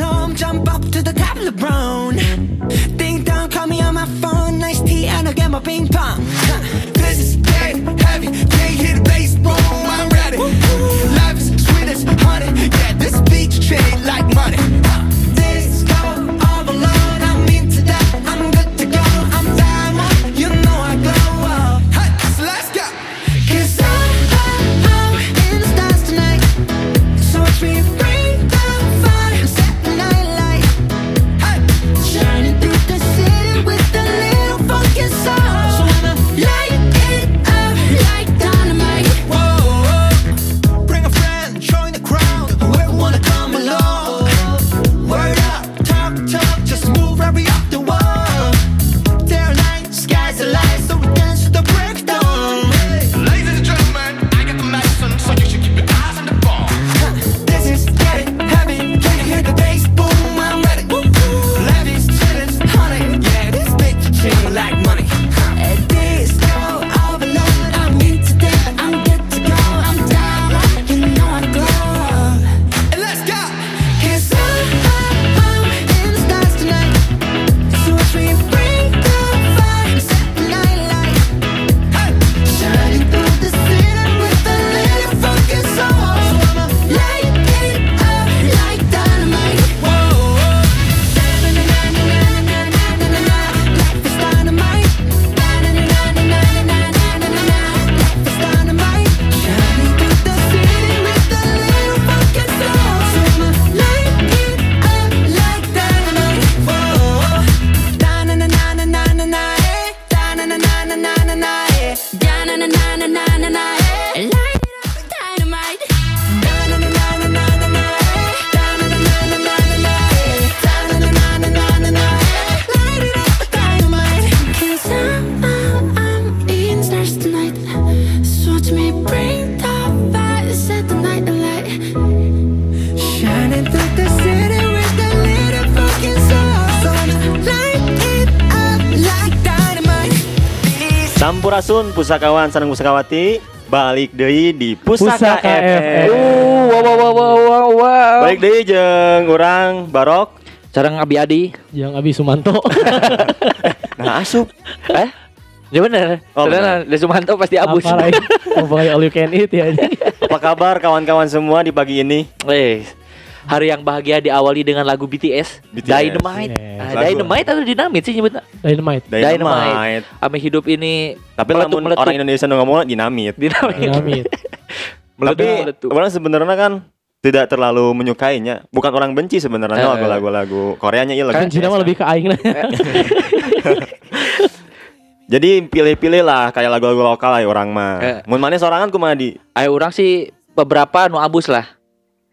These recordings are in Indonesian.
home, jump up to the top of the brown. Ding dong, call me on my phone, nice tea, and I'll get my ping pong. This is dead heavy, can't hear the bass, boom, I'm ready. Life is sweet as honey, yeah, this beat straight like money. Huh. Sampurasun pusakawan sareng pusakawati balik deui di Pusaka, Pusaka FM. FM. Wow, wow, wow, wow, wow. Balik deui jeung urang Barok. Sarang Abi Adi. Yang Abi Sumanto. Nah, asup. Eh? Ya bener. Oh, Soalnya Le Sumanto pasti abus. Apa lagi? Pakai all you can eat ya. Apa kabar kawan-kawan semua di pagi ini? Eh, hari yang bahagia diawali dengan lagu BTS, BTS. Dynamite. Yes. Ah, Lagu. Dynamite atau Dynamite sih nyebutnya? Dynamite. Dynamite. Ame hidup ini Tapi lamun meletup-meletup. orang Indonesia nu ngomong dinamit. Dynamite. Dynamite. Tapi Meletup. orang sebenarnya kan tidak terlalu menyukainya. Bukan orang benci sebenarnya Eh, eh. lagu-lagu Koreanya iya lagu. Kan Cina mah lebih ke aing lah. Jadi pilih-pilih lah kayak lagu-lagu lokal lah orang mah. Eh. Mun maneh sorangan kumaha di? Ayo orang sih beberapa nu abus lah.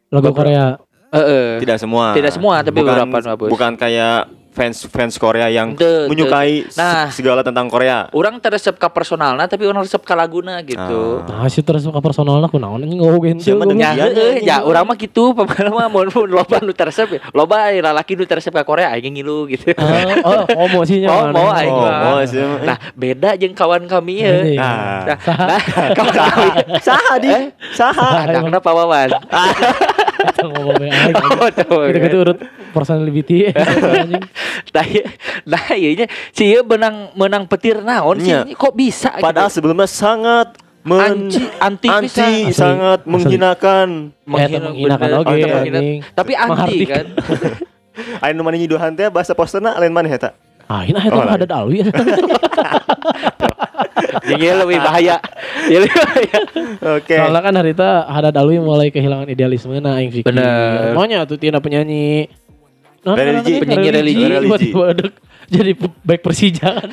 Lagu Korea. Heeh. Tidak semua. Tidak semua, tapi bukan, beberapa. Bukan kayak fans fans Korea yang Teu, teu. menyukai se- Nah. segala tentang Korea. Orang teresep ke personalnya tapi orang resep ke laguna gitu. Nah, sih terus suka personal aku naon anjing tuh. dengan Ya, iya, ya orang mah gitu, pokoknya mah mau mau loba nu teresep ya. Loba aya lalaki nu teresep ke Korea aing ngilu gitu. Ah, oh, homo sih nya. Oh, mau aing Oh, sih. Nah, beda jeung kawan kami ya. Nah, Nah, nah, kawan kami saha di? Eh? Saha? Anakna Pak Wawan. Kita. Oh, tuh, Gitu-gitu urut personality anjing. Nah, iya- nah ieu nya si ieu menang menang petir naon sih? Iya. Kok bisa Padahal gitu? sebelumnya sangat men Anti- anti anti. Asli. sangat Asli. menghinakan. Eta menghinakan Oh, eta menghina-. Tapi anti kan. Nu maneh nyiduhan teh bahasa posterna lain maneh eta. Ah, ini eta Oh, ada dalwi. Jadi lebih bahaya. Lebih bahaya. Oke. Soalnya kan harita ada dalwi mulai kehilangan idealisme nah aing pikir. Bener. Maunya tuh tina penyanyi. Nah, Religi. nah, nah, Penyanyi religi. Tiba-tiba dek. jadi back Persija kan.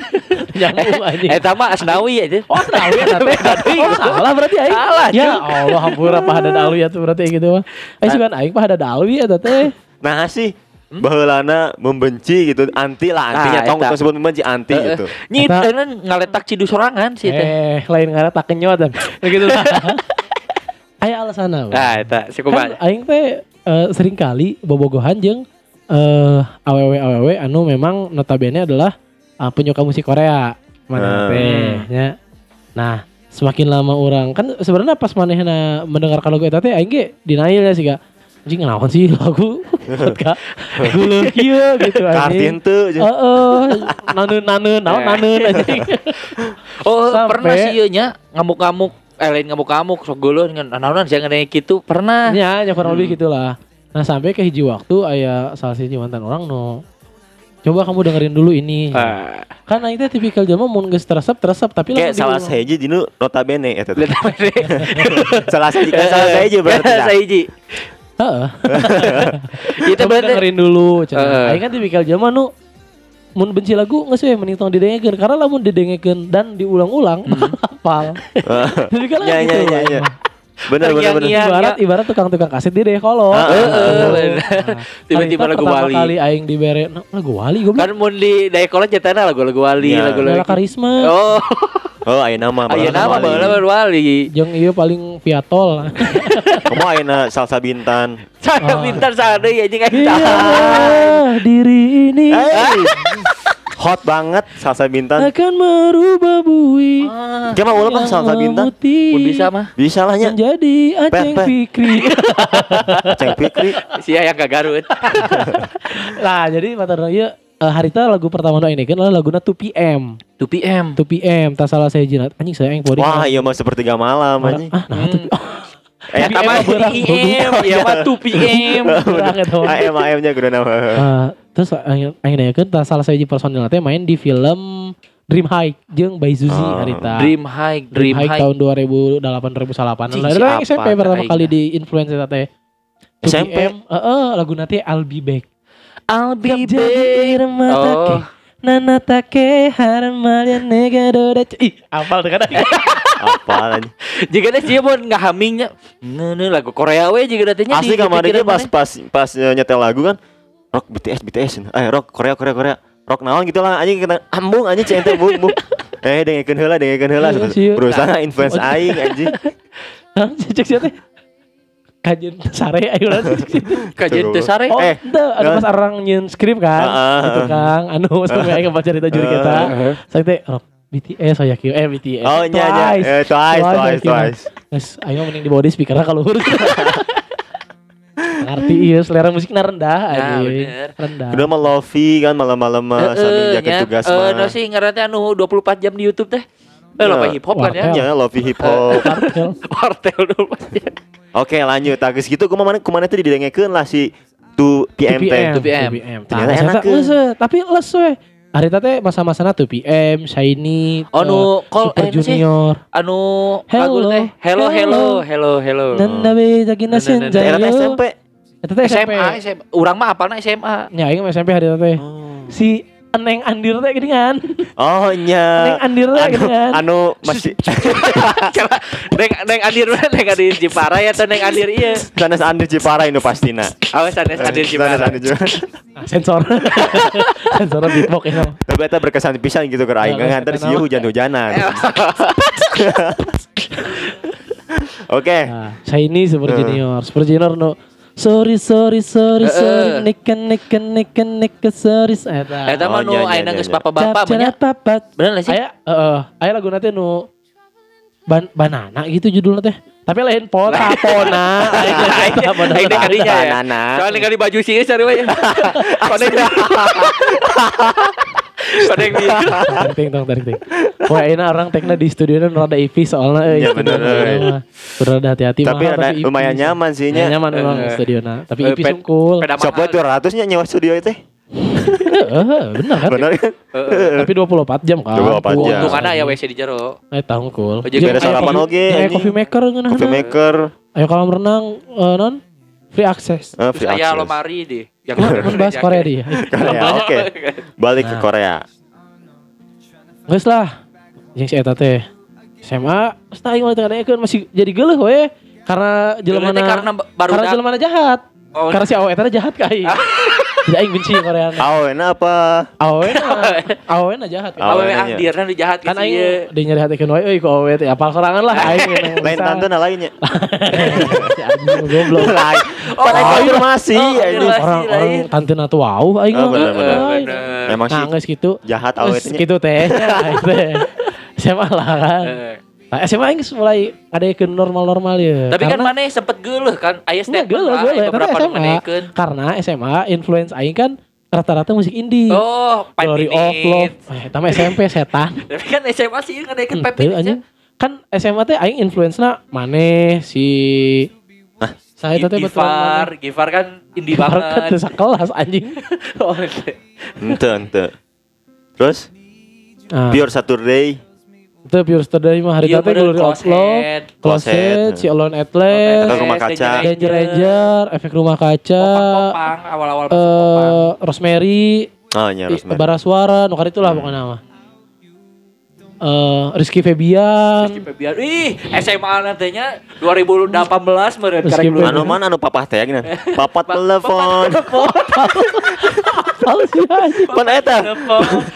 Nyambung aja. Eh tama Asnawi aja. Oh, ya teh. Oh, salah berarti aing. Salah, Ya. Allah, hampura Pak Hadad Alwi ya tuh berarti gitu mah. Eh sih kan aing Pak Hadad Alwi ya teh. Nah sih baheulana membenci gitu anti lah antinya Ah, tong tersebut membenci anti Heeh. gitu Nyit Eta- enan ngaletak cidu sorangan sih teh. Eh, lain ngaran tak kenyot dan begitu lah. Aya alasan Nah, eta si Kan kumaha. aing teh eh, sering kali bobogohan jeung eh awewe awewe anu memang notabene adalah eh, penyuka musik Korea. Mana Hmm. teh nya. Nah, semakin lama orang kan sebenarnya pas manehna mendengarkan lagu eta teh aing ge denial ya sih gak anjing naon sih lagu ka guleuh kieu gitu anjing. tuh. Heeh, naneun naneun naon naneun anjing. Oh, Sampai- pernah sih ieu nya ngamuk-ngamuk eh lain ngamuk-ngamuk sok geuleuh dengan naonan jangan kayak gitu pernah. Ya, ya kurang lebih gitulah. Nah, sampai ke hiji waktu aya salah siji mantan orang no. Coba kamu dengerin dulu ini. Ah, Kan aing teh tipikal jelema mun geus teresep teresep tapi kayak lamun salah saja dinu notabene eta teh. lihat apa deh. salah kan salah saja berarti dah. Saiji. Heeh. Itu Coba berarti dengerin dulu. cenah. Heeh. Aing kan tipikal jelema nu mun benci lagu geus we mending tong didengekeun karena lamun didengekeun dan diulang-ulang bakal hafal. Tipikal Ya, ya, gitu. ya, aing ya. Bener bener bener Terngiang-ngiang. Ibarat ibarat tukang-tukang kaset di kolot. Ah, Heeh, Nah, bener. Tiba-tiba lagu pertama Wali. kali aing dibere nah, lagu Wali goblok. Kan mun di Dayakolot jatana lagu-lagu Wali, Ya. lagu-lagu. Bella Karisma. Oh, oh aya nama ayo nama Wali. baheula Wali. Jeung ieu paling piatol. kamu ayeuna salsa bintan Saya minta sana ya anjing aing diri ini. Hot banget salsa bintan akan merubah bui. Gimana ulah mah salsa bintan Mun bisa mah. bisa lah nya menjadi Aceng Peh, peh. Fikri. Ceng Fikri Sia yang gagarut. lah jadi mata ieu eh, harita lagu pertama nu ini kan adalah laguna 2PM. 2 PM. 2PM tak salah saya jinat. Anjing saya yang wah iya mah sepertiga malam anjing Ah, nah Hmm. 2PM. eh beurang, IM, ya mah 2 PM. AM AM nya kudu nama Eh, terus aing aing nanyakeun tah salah saya personil teh main di film Dream High jeung Bayi Zuzi Oh. harita. Dream High, Dream, Dream High, tahun 2008 2008. Cing, Lah si itu yang SMP pertama kali di influence eta teh. SMP? 2PM, heeh, lagu nanti I'll be back. I'll be back. remata Oh. ke Nana take haram malia nega doda Ih, apal tuh apa anjing Jika ada sih mau ngahamingnya, nene lagu Korea we jika datanya asli kemarin dia pas pas pas eh, nyetel lagu kan rock BTS BTS eh rock Korea Korea Korea rock naon gitu lah anjing kita ambung anjing cente bung bung eh dengekeun heula dengekeun heula Iya, sieu. berusaha influence aing anjing. Hah, cicik siapa? Kajian sare ayo lah kajian sare. Oh, Eh, ente ada eh. pas orang nyeun skrip kan? Heeh, Gitu heeh. Kang Anu sampai aing baca cerita juri kita. Saya teh rock BTS saya kira eh BTS oh nya nya eh, twice twice twice Terus ayo mending di body speaker kalau luhur Ngerti iya selera musiknya rendah aja bener. Rendah udah mah Lofi kan malam-malam mah sambil jaket tugas Eh, mah no sih ngarannya anu 24 jam di YouTube teh. Eh, lo Ya. hip hop kan ya. Nya Lofi hip hop 24 jam. oke lanjut agus gitu kumaha kumaha teh didengekeun lah si 2 PM teh 2 PM. 2PM. Ternyata Tah, enak, eh. tapi les we. Arita teh masa-masana 2PM, Shiny, Oh, nu, eh, call Super? Junior. Anu Hello, teh hello hello hello. hello hello. Dan nabi nah, senja. era SMP Eta teh SMP. SMA, SMA. Urang mah apalna SMA. Ya, aing SMP harita teh. Si Eneng Andir teh gini kan. oh nya Neng Andir teh anu gini kan. anu masih neng neng Andir mana neng Andir Jepara ya atau neng Andir iya. sanes Andi Cipara itu pastina Awas sanes Andir Sanes Jepara. Andi Cipara. Sensor. Sensor beatbox ini. Tapi eta berkesan pisan gitu ke aing Ya, nganter kenapa? sih hujan-hujanan. Oke. Nah, Shiny Super Eh. Junior. Super Junior no Sorry sorry sorry Eh, sorry eh. Nika nika nika nika sorry Eta Eta mah Oh, nu iya, iya, ayeuna iya, geus iya. bapak-bapak Cap, banyak. cap, papat. Bener sih? Aya heeh, aya lagu nanti nu ban banana gitu judulnya teh. Tapi lain pona pona. Aing geus eta pona. Aing teh kadinya ya. Banana. Soalnya kali baju sih cari wae. Koneng di. Tarik ting tong tarik ting. Poe ayeuna orang tekna di studio nu rada ipis soalna euy. Iya, bener, euy. Rada hati-hati Tapi mahal, ada ipis. lumayan nyaman sih Ya, nya. nyaman memang Eh, studiona, tapi eh, ipis. Peda Siapa mahal. itu 200 nya nyewa studio? Heeh, bener kan? Benar kan? Tapi 24 jam kan. 24 jam. Untung ada ya WC di jero. Eh tahu cool. Oh, jadi ada sarapan oge, coffee maker. Coffee maker, Ayo kolam renang eh, non free access. eh, Terus free access. lomari deh. Yang bahas Korea dia. Korea oke balik ke Nah. Korea Geus lah. Jeung si eta teh SMA, geus tah aing mah teu ngadekeun masih jadi geuleuh we. Karena jelemana karena ba- baru karena jelemana jahat. Oh. Karena si awe eta jahat ka aing. Jadi aing benci Korea. Awena apa Awe awe na jahat. Awe. Awewe nya. ah diarna di jahat Kan aing ya. di nyari hatikeun wae euy ku awe teh apal sorangan lah aing. lain tante nah lainnya Si anjing goblok. lain Oh, oh, konfirmasi oh, ya ini iya. Orang orang lain. tante na tuh wow aing Oh, mah. bener, emang sih geus gitu. jahat Terus awetnya gitu teh. Aing teh. SMA lah kan. Nah, SMA aing geus mulai ngadekeun normal-normal ya. Tapi kan Karena- mana sempet geuleuh kan aya Enggak statement geuleuh lah geuleuh aya tapi beberapa SMA. nganekeun. Karena SMA influence aing kan rata-rata musik indie. Oh, Glory of Love. Eh, tapi SMP setan. Tapi kan SMA sih kan Henteu, 5 minutes. anjing. Kan SMA teh aing influence-na maneh si saya teh betul Gifar, Gifar kan indie Gifar kan banget. teu sakelas anjing. Oh, ente ente terus Nah, pure Saturday itu pure story mah hari Iya, tadi of Closehead. Love, Closet, si Alone Ke rumah kaca. Danger Ranger, efek rumah kaca, Popang, awal-awal masuk popang. eh Rosemary, oh iya i- Rosemary Bara Suara, nukar itulah pokoknya nama. Eh Rizky Febian, Rizky Febian. Ih, SMA nantinya 2018 meureun Rizky karek dulu. anu mana anu papah teh gini papat telepon Anjing. pan eta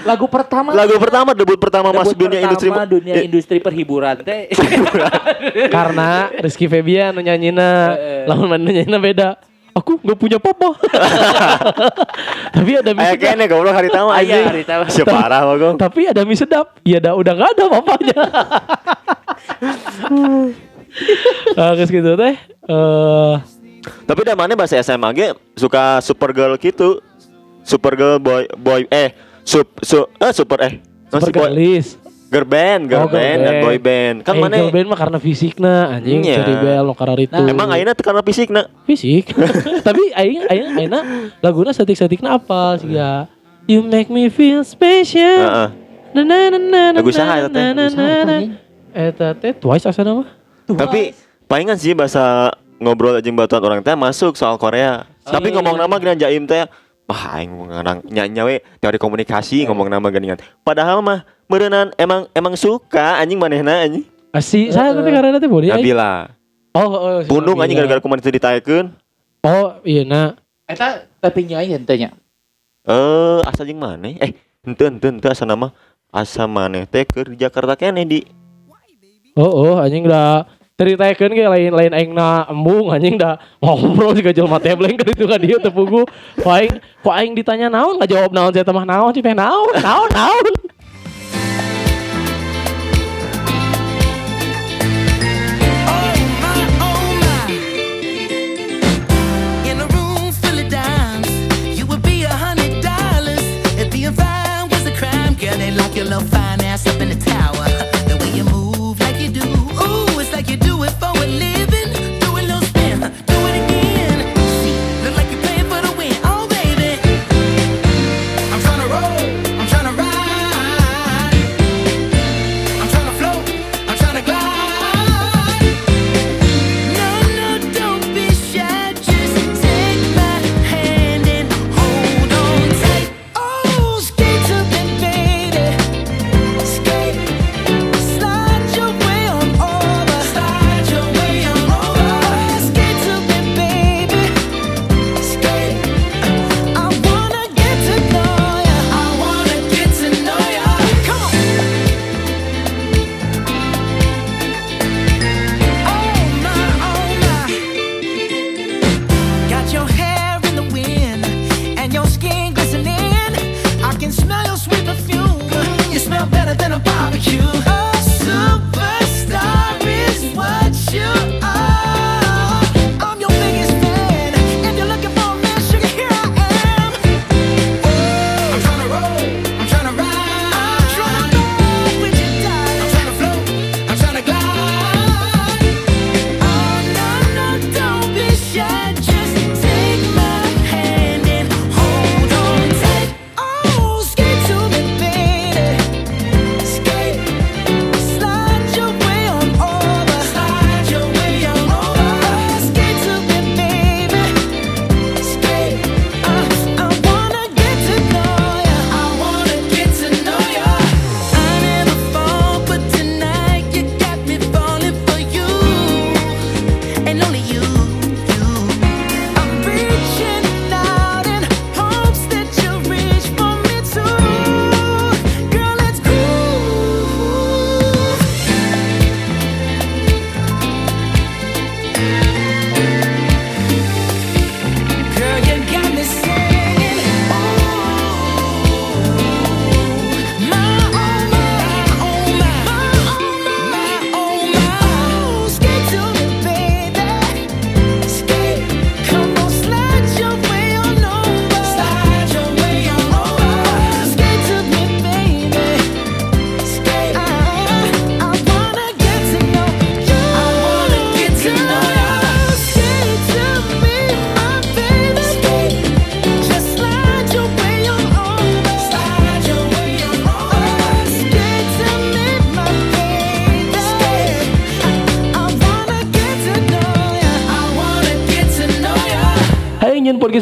Lagu pertama lagu pertama debut pertama debut masuk dunia industri pertama dunia Eh, industri perhiburan teh. Karena Rizky Febian nu nyanyina, Heeh. lamun mana nyanyina beda. Aku nggak punya papa. Tapi ada mie sedap. kene goblok hari tamu anjing. hari tamu. Parah. Tapi ada mie sedap. Iya dah udah nggak ada papanya. Nah, geus gitu teh. Eh Tapi da mana bahasa SMA ge suka Supergirl gitu. Supergirl boy boy eh sup su eh super eh super masih boy girlies. girl band, girl Oh, girl band dan band. boy band. Kan eh, mana girl band mah karena fisikna anjing Iya. jadi bel nu karena itu. Emang ayeuna teu karena fisik na. fisik. Tapi aing aing ayeuna laguna setik-setikna apa sih ya? You make me feel special. Heeh. Na na na na na Lagu saha eta teh? Eta teh twice asana mah. Tapi palingan sih bahasa ngobrol aja batuan orang teh masuk soal Korea. Tapi ngomong nama gini jaim teh Wah, aing ngarang nyanyi we teori komunikasi ngomong nama geningan. Padahal mah berenang emang emang suka anjing manehna anjing. Asi saya tapi karena teh body aing. Nabila. Oh, oh, si Pundung anjing gara-gara kumaha itu ditaekeun. Oh, iya nah. Eta tapi nyai henteu Eh, asa jeung maneh? Eh, henteu henteu henteu asa nama asa maneh teh di Jakarta keneh di. Oh, oh, anjing udah ceritakeun ge lain lain aing na embung anjing dah ngobrol juga jelema tebleng ka ditu ka dieu teu pugu. Ku aing ku aing ditanya naon ngajawab naon saya mah naon sih teh naon naon naon.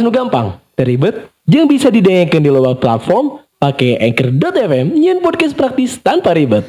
Nu gampang, teribet, jeung bisa didengarkan di loba platform pakai anchor.fm nyen podcast praktis tanpa ribet.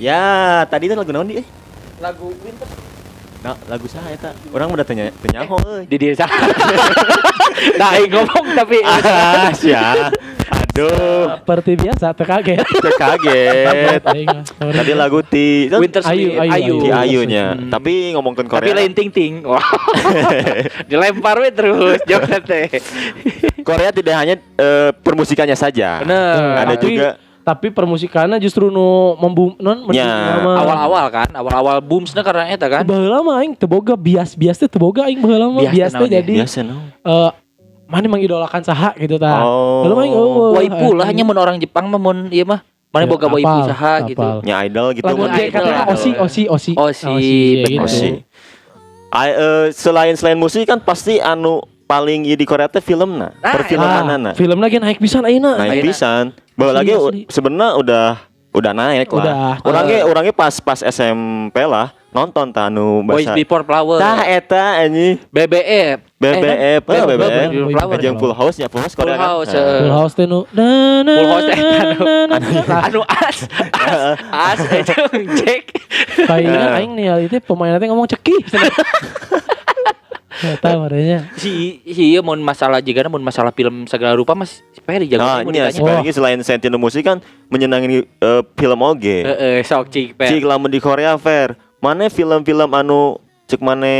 Ya, tadi itu lagu naon di? Eh? Lagu Winter Nah, lagu saya eta. Orang udah tanya tanya ho euy. di dia Nah, aing ngomong tapi Ah, sia. Aduh, Seperti biasa, terkaget. saya kaget. Tadi lagu ti Winter Ayu, Ayu, Ayu. ti ayunya. Hmm. Tapi ngomongin Tapi Korea. lain ting ting. Wah. Dilempar we terus jawab teh. Korea tidak hanya eh, permusikannya saja. Bener. Ada tapi, juga tapi permusikannya justru nu membum non Ya, Awal-awal kan, awal-awal boomsnya karena eta kan. Baheula mah aing teu boga bias-bias teh teu boga aing baheula mah Bias teh naonnya? jadi biasa no. eh mana mengidolakan saha gitu tah. Oh. Baheula mah aing eueuh, Waifu lah hanya mun orang Jepang mah mun ieu mah mana Ya, boga waifu saha gitu. Ya idol gitu. Idol, katanya osi osi osi. Osi, ya betul. gitu. Osi. Ai, eh, selain selain musik kan pasti anu paling ieu di Korea teh filmna, Ah, perfilman Ah, film lagi naik pisan ayeuna. Naik pisan. Bawa lagi asli. sebenarnya udah udah naik lah. Udah. Orangnya orangnya pas pas SMP lah nonton tanu Boys bahasa. Before Flower. Tah eta anjing. BBF. BBF, Eh, eh, Boys BBF. Before Flower. Jeung full house ya, full house Full Korea kan. House, Nah. eh. Full House teh nu. Full House teh na, anu. na, na, na. anu as as as itu Jack Kayaknya Nah. aing nih itu pemain teh ngomong cekih. Eta marahnya. si si ieu mun masalah juga mun masalah film segala rupa mas si Ferry jago Nah, ini ya, si Ferry selain sentino musik kan menyenangi eh, film oge. Heeh, sok cik Fer. Cik lamun di Korea fair. Mana film-film anu cek mana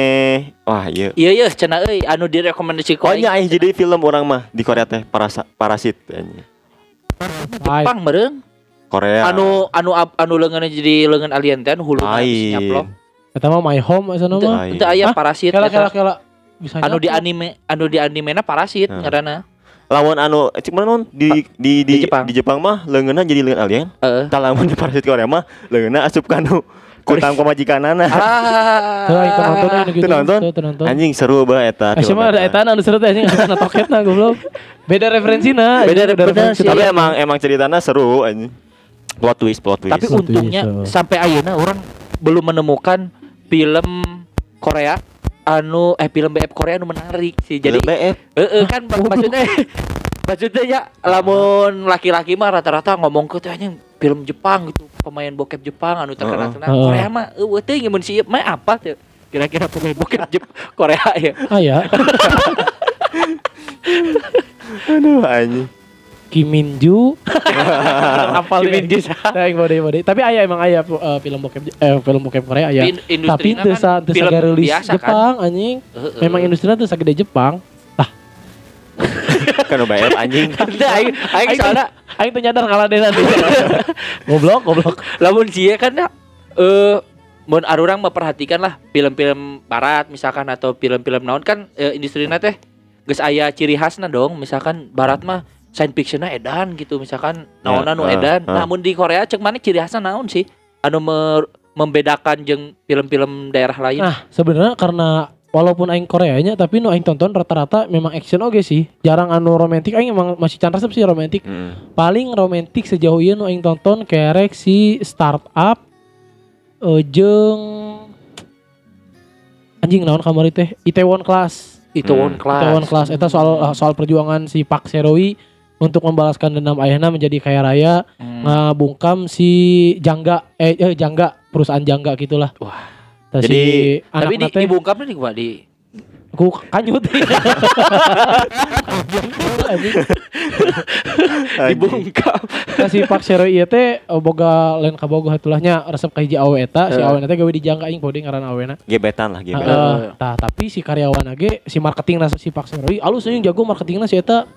wah iya. Iya iya cenah euy anu direkomendasi ku Pokoknya aing jadi film orang mah di Korea teh parasa, parasit anjing. Lain. Jepang meureun. Korea. Anu anu anu leungeun jadi leungeun alien teh anu hulu nyaplok. Eta mah My Home asa. Lain. teu aya Hah? parasit. Kela kela eta. kela. Bisa Anu di anime anu di animena parasit Nah. ngaranna. lawan anu cek mana non di di di, Di Jepang. di Jepang mah leungeunna jadi leungeun alien. Heeh. Tah lamun di parasit Korea mah leungeunna asup ka nu kutang. Tuh teu Ah. nonton aing gitu. Nonton? Tuh, teu nonton. Anjing seru banget eta. Asya film mah ada eta. anu seru teh anjing asup toketna goblok. Beda referensina. Beda referensi. Tapi emang emang ceritanya seru anjing. Plot twist, plot twist. Tapi untungnya oh. sampai ayeuna orang belum menemukan film Korea anu eh film BF Korea anu menarik sih. Jadi BF. Heeh kan mak- maksudnya maksudnya ya lamun laki-laki mah rata-rata ngomong ke anjing film Jepang gitu, pemain bokep Jepang anu terkenal Heeh. terkenal. Korea mah eueuh teh mun si mah apa tuh? Kira-kira pemain bokep Jep Korea ya. Ah ya. Aduh anjing. Kim Min Ju. Apal Kim Min Ju Nah, bode bode. Tapi aya emang aya uh, film bokep eh film bokep Korea aya. In- industrinya Tapi teu sa kan teu film sagarilis biasa kan? Jepang anjing. Heeh. Memang industrinya teu sagede Jepang. Kan BF anjing. Aing aing soalnya Aing teu nyadar ngaladenan. goblok, goblok. lamun sia kan ya eh mun arurang memperhatikan lah film-film barat misalkan atau film-film naon kan eh, industrina teh geus aya ciri khasna dong misalkan barat mah science fictionna edan gitu misalkan naon anu ah, edan ah. namun di Korea cek mana ciri khasna naon sih anu mer- membedakan jeung film-film daerah lain Nah, sebenarnya karena walaupun aing Koreanya tapi nu aing tonton rata-rata memang action oge sih. Jarang anu romantis aing emang masih can resep sih romantis. Mm. Paling romantis sejauh ini nu aing tonton kerek si startup eh jeung anjing naon kamari teh Itaewon Class. itu Hmm. one class Itaewon Class eta soal soal perjuangan si Pak Serowi untuk membalaskan dendam ayahnya menjadi kaya raya Hmm. ngabungkam si Jangga eh, eh Jangga perusahaan Jangga gitulah. Wah. Tah Jadi, si tapi di anak teh dibungkamnya di gua di ku kanyut. dibungkam Nah, si Pak Serowi ieu teh eh, boga lain kabogoh hatulahnya resep ka hiji awe eta si awe teh gawe di Jangga aing pode ngaran awena. Gebetan lah, gebetan. Tah tapi si karyawan age si marketing si Pak Serowi alus yang jago marketingna si eta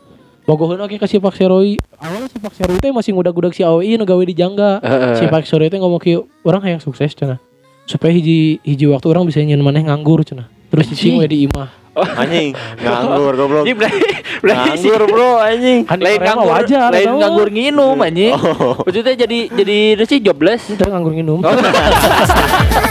bogoheun oge ka si Pak Serowi. Awalnya si Pak Serowi teh masih ngudag-ngudag si awe ieu nu gawe di Jangga. Heeh. Si Pak Serowi teh ngomong kieu, urang hayang sukses cenah. Supaya hiji hiji waktu orang bisa nyen maneh nganggur cenah. Terus cicing we di imah. Anjing, nganggur goblok. Ini berarti berarti si Nganggur, Bro, anjing. Kan di lain nganggur wajar lain nganggur nginum anjing Oh. maksudnya jadi jadi itu sih jobless Ente nganggur nginum.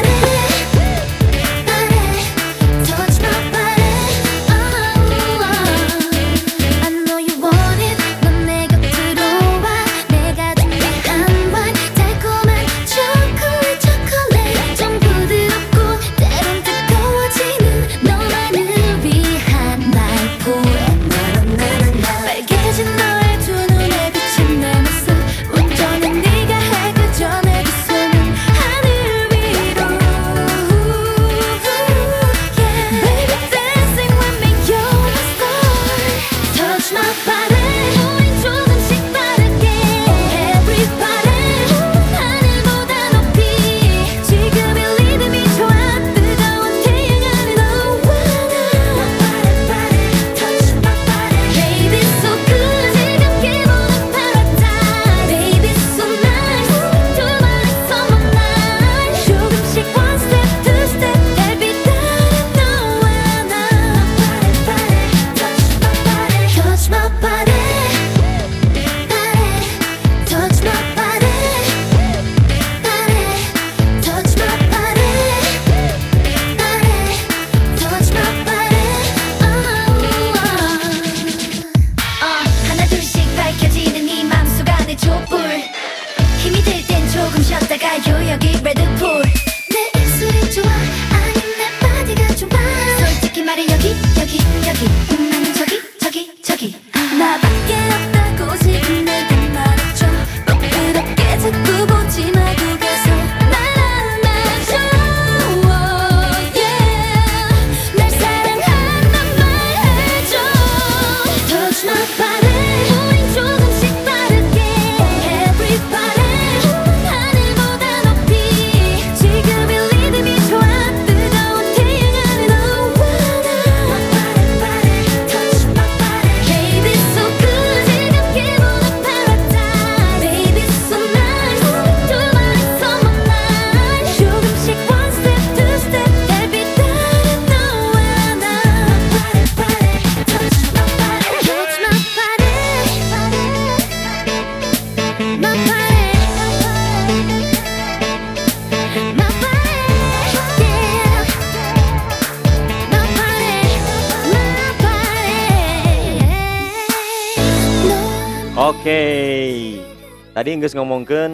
Tadi geus ngomongkeun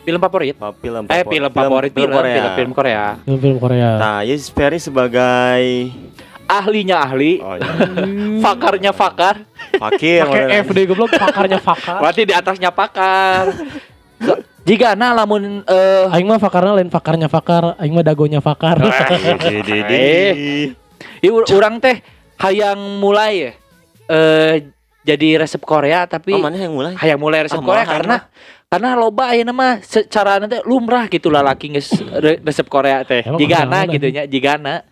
Film favorit? pa- film Eh, favor- film favorit film, Korea. film, film Korea. Film-film Korea. Nah, Yes Ferry sebagai Ahlinya ahli, oh, iya. fakarnya fakar. fakir. Pakai. F deh goblok pakarnya fakar. Berarti di atasnya pakar. So, jika na lamun eh Aing mah fakarnya lain fakarnya fakar, aing mah dagonya fakar. Eh. Ieu urang teh hayang mulai. Eh jadi resep Korea tapi Oh, mana yang mulai? hayang mulai resep Ah, Korea karena karena loba ayeuna mah secara nanti lumrah gitu lah laki re- resep Korea teh. Emang Jigana gitu nya, jigana.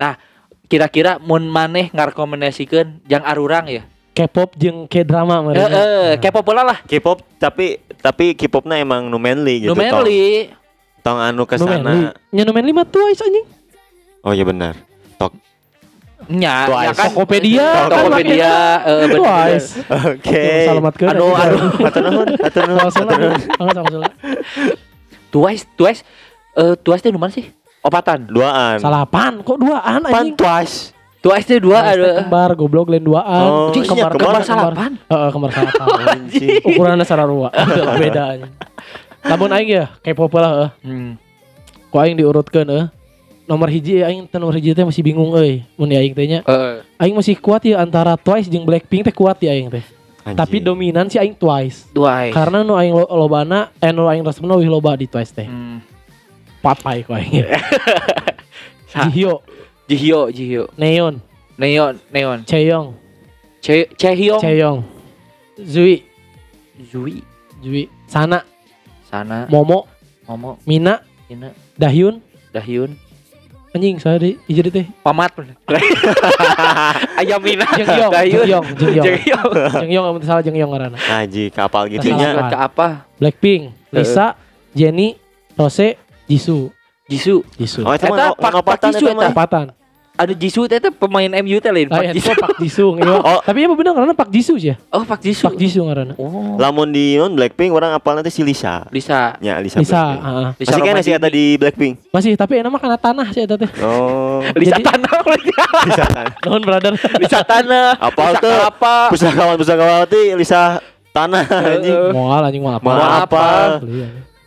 Nah, kira-kira mun maneh ngarekomendasikeun jang arurang ya. K-pop jeung K-drama Heeh, mereka. K-pop pula lah. K-pop tapi tapi K-popnya emang nu manly gitu. Nu manly. Tong, tong anu ke sana. Nya nu manly mah Twice anjing. Oh iya benar. Tok. Nya, Twice. ya kan Tokopedia. Tokopedia eh. Twice. Oke. Salamatkeun. Aduh, aduh. Atur nuhun, atur nuhun. Salah. Twice, Twice. Eh Twice teh mana sih? Opatan. Duaan. Salapan kok duaan Pan anjing. twice. Twice teh dua ada. kembar goblok lain duaan. Oh, Cing, iya, kembar, kembar salapan. Heeh, kembar salapan. Anjing. Ukurannya sararua. Beda anjing. Lamun aing ya K-pop lah heuh. Hmm. Ku aing diurutkeun heuh. Nomor hiji aing teh nomor hiji teh masih bingung euy. Mun aing teh nya. Eh, Aing masih kuat ya antara Twice jeung Blackpink teh kuat ya aing teh. Tapi dominan sih aing Twice. Twice. Karena nu aing lo- lobana eh nu aing resepna wih loba di Twice teh. Hmm. Papai ku aing. Jihyo, Jihyo, Jihyo. Neon, Neon, Neon. Chaeyoung, Che Chehyong. Chaeyoung, Zui, Zui. Zui, Sana, Sana. Momo, Momo. Mina, Ina. Dahyun, Dahyun. Anjing saya di hiji teh. Pamat. Ayam Mina. Jeongyeong. Jeongyeong. Jeongyeong amun teu salah Jeongyeong ngaranna. Ngaji kapal gitu nya. Ke apa? Blackpink, Lisa, Jennie, Rose, Jisoo, Jisoo. Jisoo. Oh, itu Eta itu mah. eta. Tempatan. Ada Jisoo teh teh pemain MU teh lain. Ah, Pak itu Jisoo. Pak Jisoo. iya. Oh. Tapi ya bener karena Pak Jisoo sih ya. Oh, Pak Jisoo. Pak Jisoo ngaranna. Oh. Lamun di non Blackpink orang apal nanti si Lisa. Bisa. Ya Lisa. Blackpink. heeh. Lisa Masih kan sih ada di Blackpink. Masih tapi enak mah karena tanah sih eta teh. Oh. Lisa Jadi- Tanah. Lisa kan. Nuhun brother. Lisa Tanah. Apal Lisa tuh? Pusakawan pusakawati Lisa tanah anjing. Moal anjing mau apa? Mau apa?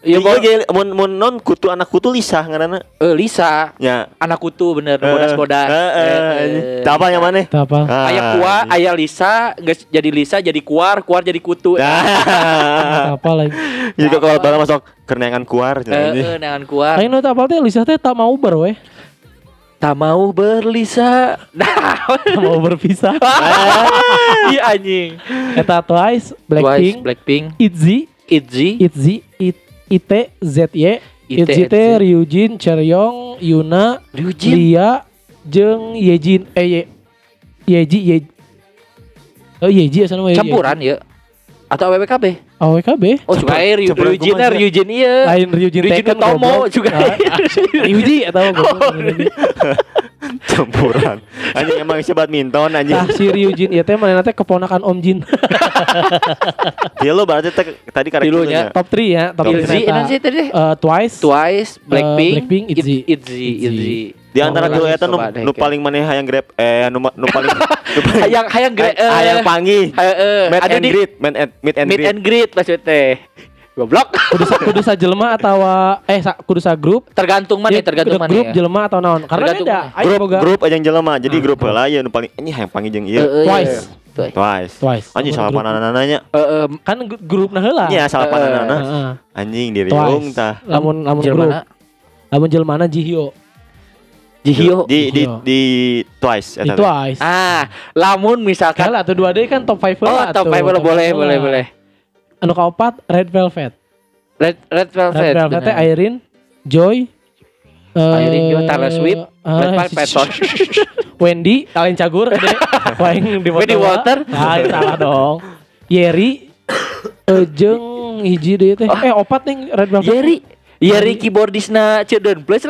Iya, Bang. ge mun mun non kutu anak kutu Lisa ngaranna. Eh, Lisa. Ya. Anak kutu bener, Eh, bodas-bodas. eh, eh, anjing. Tah apa yang mana? Itu apa? Ah, Ayah kuah, ayah Lisa, geus jadi Lisa jadi kuar, kuar jadi kutu. Eh, Nah. Apa lagi? Jika kalau bala masuk kenangan kuar eh, anjing. dengan kuar. Aing nu teu apal teh Lisa teh tak mau ber we. Tak mau berlisa. Nah, Tak mau berpisah. iya anjing. Eta Twice, Twice, Blackpink, Blackpink, ITZY, ITZY, ITZY, It IT ZY, IT, ITZY teh Ryujin, Cheryong, Yuna, Ryujin. Lia, jeung Yejin eh Ye, Yeji Ye Oh Yeji asal nama campuran ya. Atau WWKB? AWKB. Oh, juga air campuran Ryujin, kumaha, Ryujin iya. Lain Ryujin Ryujin Utomo juga. Ah, Ryuji atau goblok. Campuran. Anjing emang si badminton anjing. Tah si Ryujin ieu teh manehna teh keponakan Om Jin. Dia lo berarti tadi karek Tilunya. Top 3 ya, top 3 ITZY, tadi. Twice, Twice, Blackpink, Blackpink, It- ITZY. ITZY, ITZY. Di antara dua eta nu, nu paling maneh hayang grab eh nu, nu paling nu paling Hayang hayang gre eh, hayang panggih. Heeh, Meet ada and greet, meet and meet and meet greet. and greet maksudnya. Goblok. kudu sa, kudu sajelema atau eh sa, kudu sa grup Tergantung mana, Ya, tergantung mana grup ya. jelema atau naon karena Tergantung aing Grup boga grup aja yang jelema. Jadi Ah, grup grup. heula ya nu paling ini hayang panggih jeung Eh, ieu. eh, Twice. Twice. Twice. Twice Anjing salah Grup. pananana Eh, eh, kan gru- grupna heula Iya salah Eh, pananana. Heeh. Anjing diri Twice ung tah. lamun lamun grup lamun jelmana Jihyo Jihyo. Di di Jihyo. di Twice di eta teh. Twice Ah, lamun misalkan Kala tuh dua D kan top 5 Oh, top 5 boleh, boleh, boleh, boleh. Anu kaopat Red Velvet. Red Red Velvet. Red Velvet teh. Irene, Joy, eh, Irene, Joy, Taylor Swift, ah, Red Velvet. Wendy, Alin Cagur. Paling di Wendy Walter. Ah, salah dong. Yeri, eh, jeung hiji deui teh. Eh, opat nih Red Velvet. Yeri. Yeri keyboardisna Children Plus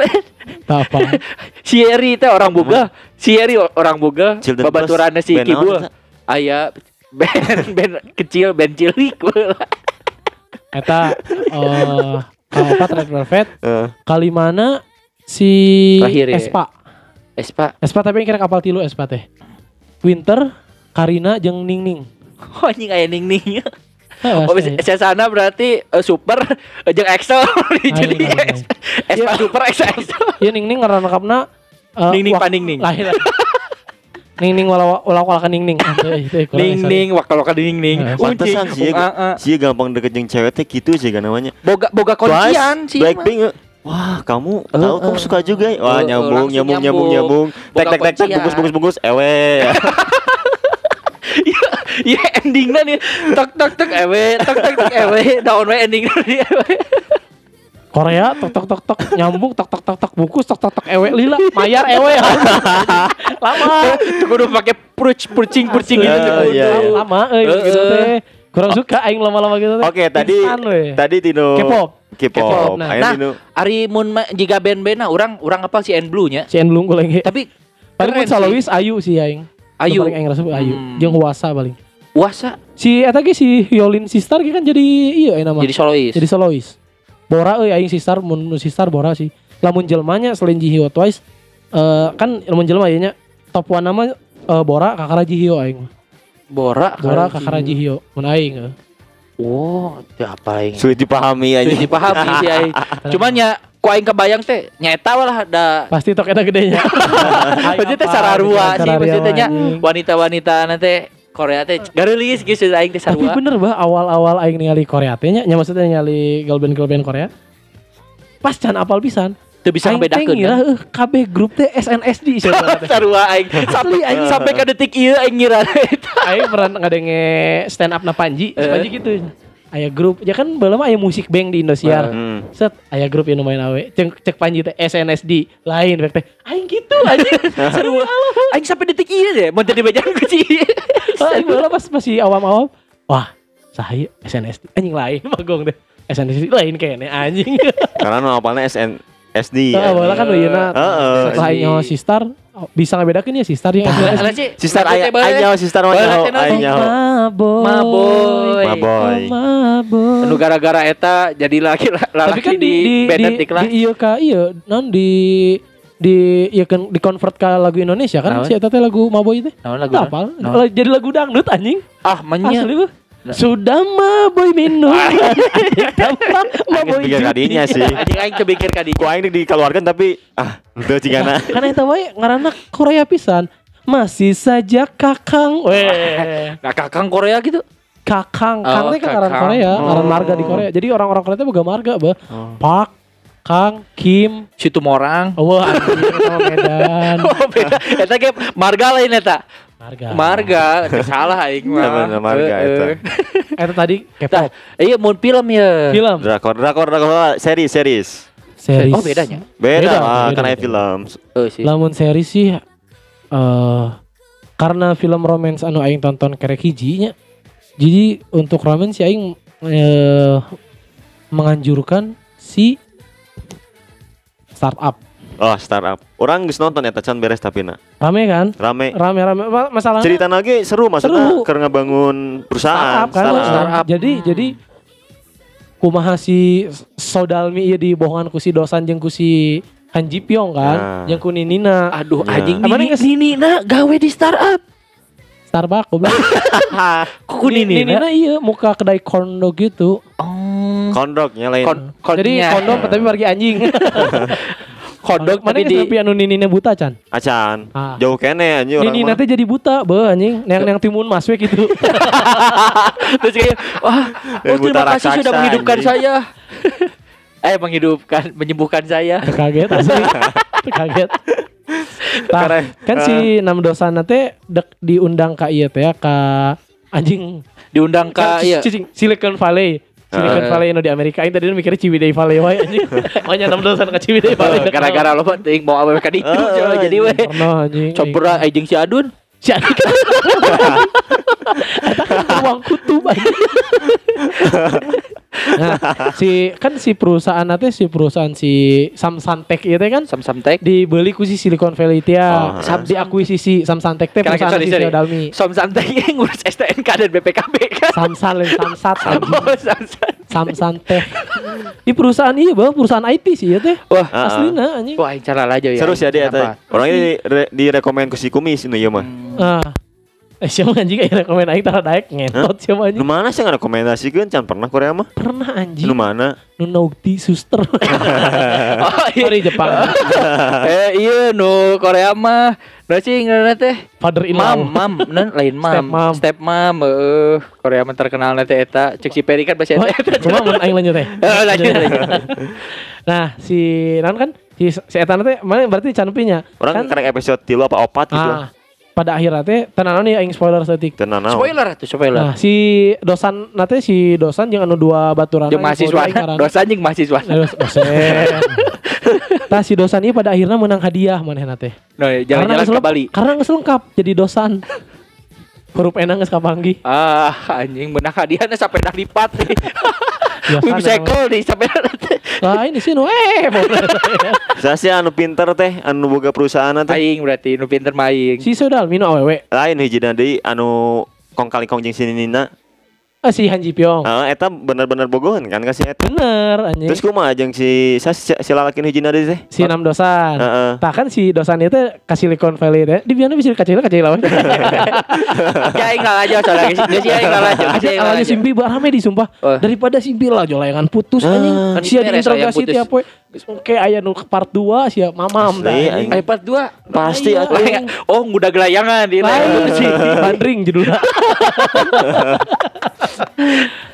apa? Si Yeri teh orang boga. Si Yeri orang boga. Plus, si band naon Kibul. eta? Aya band band kecil band cilik. Eta eh kaopat Red Velvet. Eh, Kalimana si Terakhir ya. Espa. Espa. Espa tapi yang kira kapal tilu Espa teh. Winter, Karina jeung Ning Ning. Oh anjing aya ning ning. Heeh, Oh, sana berarti eh, super eh, jeung Excel jadi Aing, aing, S- Espa super Excel. Iya ning ning ngaran kapna Ning Ning Paning Ning. Lain. lain. Ning ning wala wala wala ning ning. Ning ning wakal wakal ning ning. Eh, Pantesan sih Ah, ah. sih gampang deket jeung cewek teh gitu sih kan namanya. Boga boga kuncian sih. Blackpink. eh, Wah, kamu Eh, tahu kamu eh. suka juga ya? Wah, Eh, eh, nyambung, nyambung, nyambung, nyambung. nyambung. Tek, tek, tek, tek, bungkus, bungkus, bungkus. Ewe. Iya endingnya nih tek tek tek ewe tek tek tek ewe daun we endingnya nih ewe. Korea tok tok tok tok nyambung tok tok tok tok bungkus tok tok tok ewe lila mayar ewe lama Tuh kudu pakai pruc prucing prucing gitu. Eh, tuh iya, iya. lama eh Eh, gitu eh. teh kurang suka aing lama-lama gitu teh Oke, tadi tadi Tino K-pop. K-pop. Nah. Nah, Tino. Ari mun jika band-band nah orang orang apa si N Blue nya. si Enlung gue lagi Tapi paling mun solois Ayu sih aing Ayu. paling aing rasa Ayu Hmm. jeung Huasa paling Wasa si eta ge si Hyolyn Sistar ge kan jadi iya aing nama jadi solois. jadi solois Bora euy aing Sistar mun Sistar Bora sih lamun jelmanya selain Jihyo Twice eh kan lamun jelma ieu nya top one nama eh, Bora Kakara Jihyo aing Bora Bora Kakara Jihyo mun aing eh. Oh, apa aing? Sulit dipahami aja. Sulit dipahami sih aing. Cuman ya ku aing kebayang teh nyeta lah da pasti tok eta gedenya Maksudnya teh sararua sih maksudnya wanita-wanita nanti Korea teh gareulis gitu aing teh Tapi bener bah awal-awal aing ningali Korea teh nya nya maksudnya ningali girl band girl band Korea. Pas can apal pisan. Teu bisa ngebedakeun. ngira kan? eh KB grup teh SNSD. Sarua aing sampai aing sampai ke detik ieu aing ngira eta. Aing pernah ngadenge stand up na Panji, si Eh. Panji gitu. Aya grup, ya kan belum aya musik band di Indosiar. Hmm. Set, aya grup yang main awe. Cek, cek Panji teh SNSD lain rek teh. Aing gitu anjing. Seru Aing sampai detik ieu deh mun teu dibajaan ku ci. Aing baheula pas masih awam-awam. Wah, sahaya SNSD. Anjing lain magong deh. SNSD lain kayaknya anjing. Karena nu apalnya SN SD. Heeh, bola kan Wiyuna. Heeh. Setelah SD. nyawa Sistar oh, bisa ngebedakeun ya Sistar yang Lah SNSD. sih. Sister maksudnya aya aya sister mah Bae, nyaho, teh aya. Maboy. Maboy. Maboy. Maboy. Anu gara-gara eta jadi laki Tapi laki kan di di band di, di kelas. di iya ka iya non di di iya kan di convert ke lagu Indonesia kan si eta teh lagu Maboy teh. Naon lagu naon? Lah, Jadi lagu dangdut anjing. Ah, menya. Asli Sudah Maboy minum. Tanpa Maboy pikir kadinya sih. Anjing aing kebikir ka Ku aing dikeluarkan tapi ah udah cigana. Karena eta wae ngaranna Korea pisan. Masih saja Kakang. Weh. Nah, kakang Korea gitu. Kakang, Oh, teh kan ngaran. Korea, ngaran Oh. marga di Korea. Jadi orang-orang Korea teh boga marga, bah. Park, Kang, Kim, Situ Morang. wah anjing sama Medan. Oh, beda. Eta ge marga lain eta. Marga. Marga, salah aing mah. Bener, marga eta. Eta tadi K-pop. iya mun film ya. Film, Drakor, drakor, drakor, series, series. series. Oh, bedanya. Beda, Beda, kan aya beda. film. Oh, sih. Lamun series sih eh karena film romance anu aing tonton kerek hiji nya. Jadi untuk romance sih aing eh, menganjurkan si startup. Oh, startup. Orang geus nonton eta can beres tapi na. Rame kan? Rame. Rame-rame Ma- masalahnya Cerita lagi seru maksudnya Seru. karena bangun perusahaan. startup kan startup. Startup. jadi jadi kumaha si Sodalmi ieu dibohongan ku si dosan jeung ku si Han Ji Pyong kan Nah. jeung ku Ninina Aduh, Ya. anjing Nini, geus- Nini na gawe di startup. Starbucks goblok Kuku Nini na. Ninina iya muka kedai kondo gitu Oh. Kondoknya lain. Kon jadi konnya. kondom tapi pergi anjing kondok mana tapi di nepi anu Ninina buta can Acan. Ah. Jauh kene anjing orang. Ninina mah. teh jadi buta beuh anjing yang yang timun mas we gitu terus kayak wah oh, terima kasih sudah raksasa, menghidupkan anjing. saya. eh menghidupkan menyembuhkan saya. kaget asli kaget Tah, kan si nam dosan teh dek diundang ka ieu teh ka anjing Diundang Kan ke iya. cicing Silicon Valley. Silicon Eh. Valley anu di Amerika. Aing tadi mikirnya Ciwidey Valley wae anjing. Makanya enam dosan ke Ciwidey Valley. Eh, Gara-gara lo penting mau awewe ka ditu Eh, coy. jadi we Pernah anjing. copra anjing si Adun. Si Adik. Eta kan uang kutub anjing. Nah, si kan si perusahaan nanti si perusahaan si Samsantek itu kan Sam-sam tek. dibeli ku si Silicon Valley teh. Oh, Sam diakuisisi Samsantek teh perusahaan sorry, si sorry. Dalmi. Sam-sam tek ngurus STNK dan BPKB kan. Samsan lain Samsat. Oh, Sam-sam. Samsanteh. Di perusahaan iya, Bang, perusahaan IT sih ya teh. Wah, Ah, ah. Aslina anjing. wah cara aja ya. Seru sih dia Kenapa? teh. Orangnya di, re- direkomend ku si kumis nu ieu mah. Eh, siapa anjing kayak rekomen aing tara daek ngentot siapa anjing. Nu mana sih rekomendasikan can pernah Korea mah? Pernah anjing. Nu mana? Nu Naughty Suster. Oh, iya. Sorry Jepang. eh iya nu Korea mah Nah sih ngaranna teh Father in Mam, law. mam, nan lain mam. Step mom. Step mom, eh Korea mah terkenal nanti eta. Cek si Peri kan bahasa Oh, eta. cuma mun aing lanjut teh. Eh, lanjut, lanjut. Nah, si non kan si si eta teh mana berarti canpinya. Orang karek episode tilu apa opat gitu. ah, pada akhirnya teh tenan nih aing spoiler setik. Tenan. Spoiler atuh, spoiler. Nah, si dosan nate si dosan jeung anu dua baturan. Jeung mahasiswa, dosa anjing mahasiswa. dosen. Tah si dosan ini pada akhirnya menang hadiah manehna teh. No, jalan-jalan geus ke lengkap- Bali. Karena geus lengkap jadi dosan. Huruf enang geus kapanggih. Ah, anjing benang hadiahnya sampai dah lipat. Biasa Wih, bisa emang. ekol di sampai Lah ini sih nu eh. Saya sih anu pinter teh, anu boga perusahaan teh. aing berarti nu pinter maing. si Sodal mino awewe. Lain hiji deui anu kong kali kong jeung sinina. Ah, si Han Ji Pyong. Heeh, eta bener-bener bogohan kan kasih eta. Bener anjing. Terus kumaha jeung si sa si, si lalakin hiji deui teh? si enam dosan. Heeh. Tah kan si dosan itu kasih Silicon Valley teh. Di biana bisa kacil kacil lawan. Ya aing ngalah aja soalnya geus geus aing ngalah aja. Awalnya aja. simpi barame disumpah. Daripada simpi lah jolayangan putus Ah. anjing. Kan aya diinterogasi putus. tiap we. Oke aya nu part 2 sia mamam dah. Aing part 2 Pasti anjing. Oh, nguda gelayangan di Lain lain. si Bandring judulnya.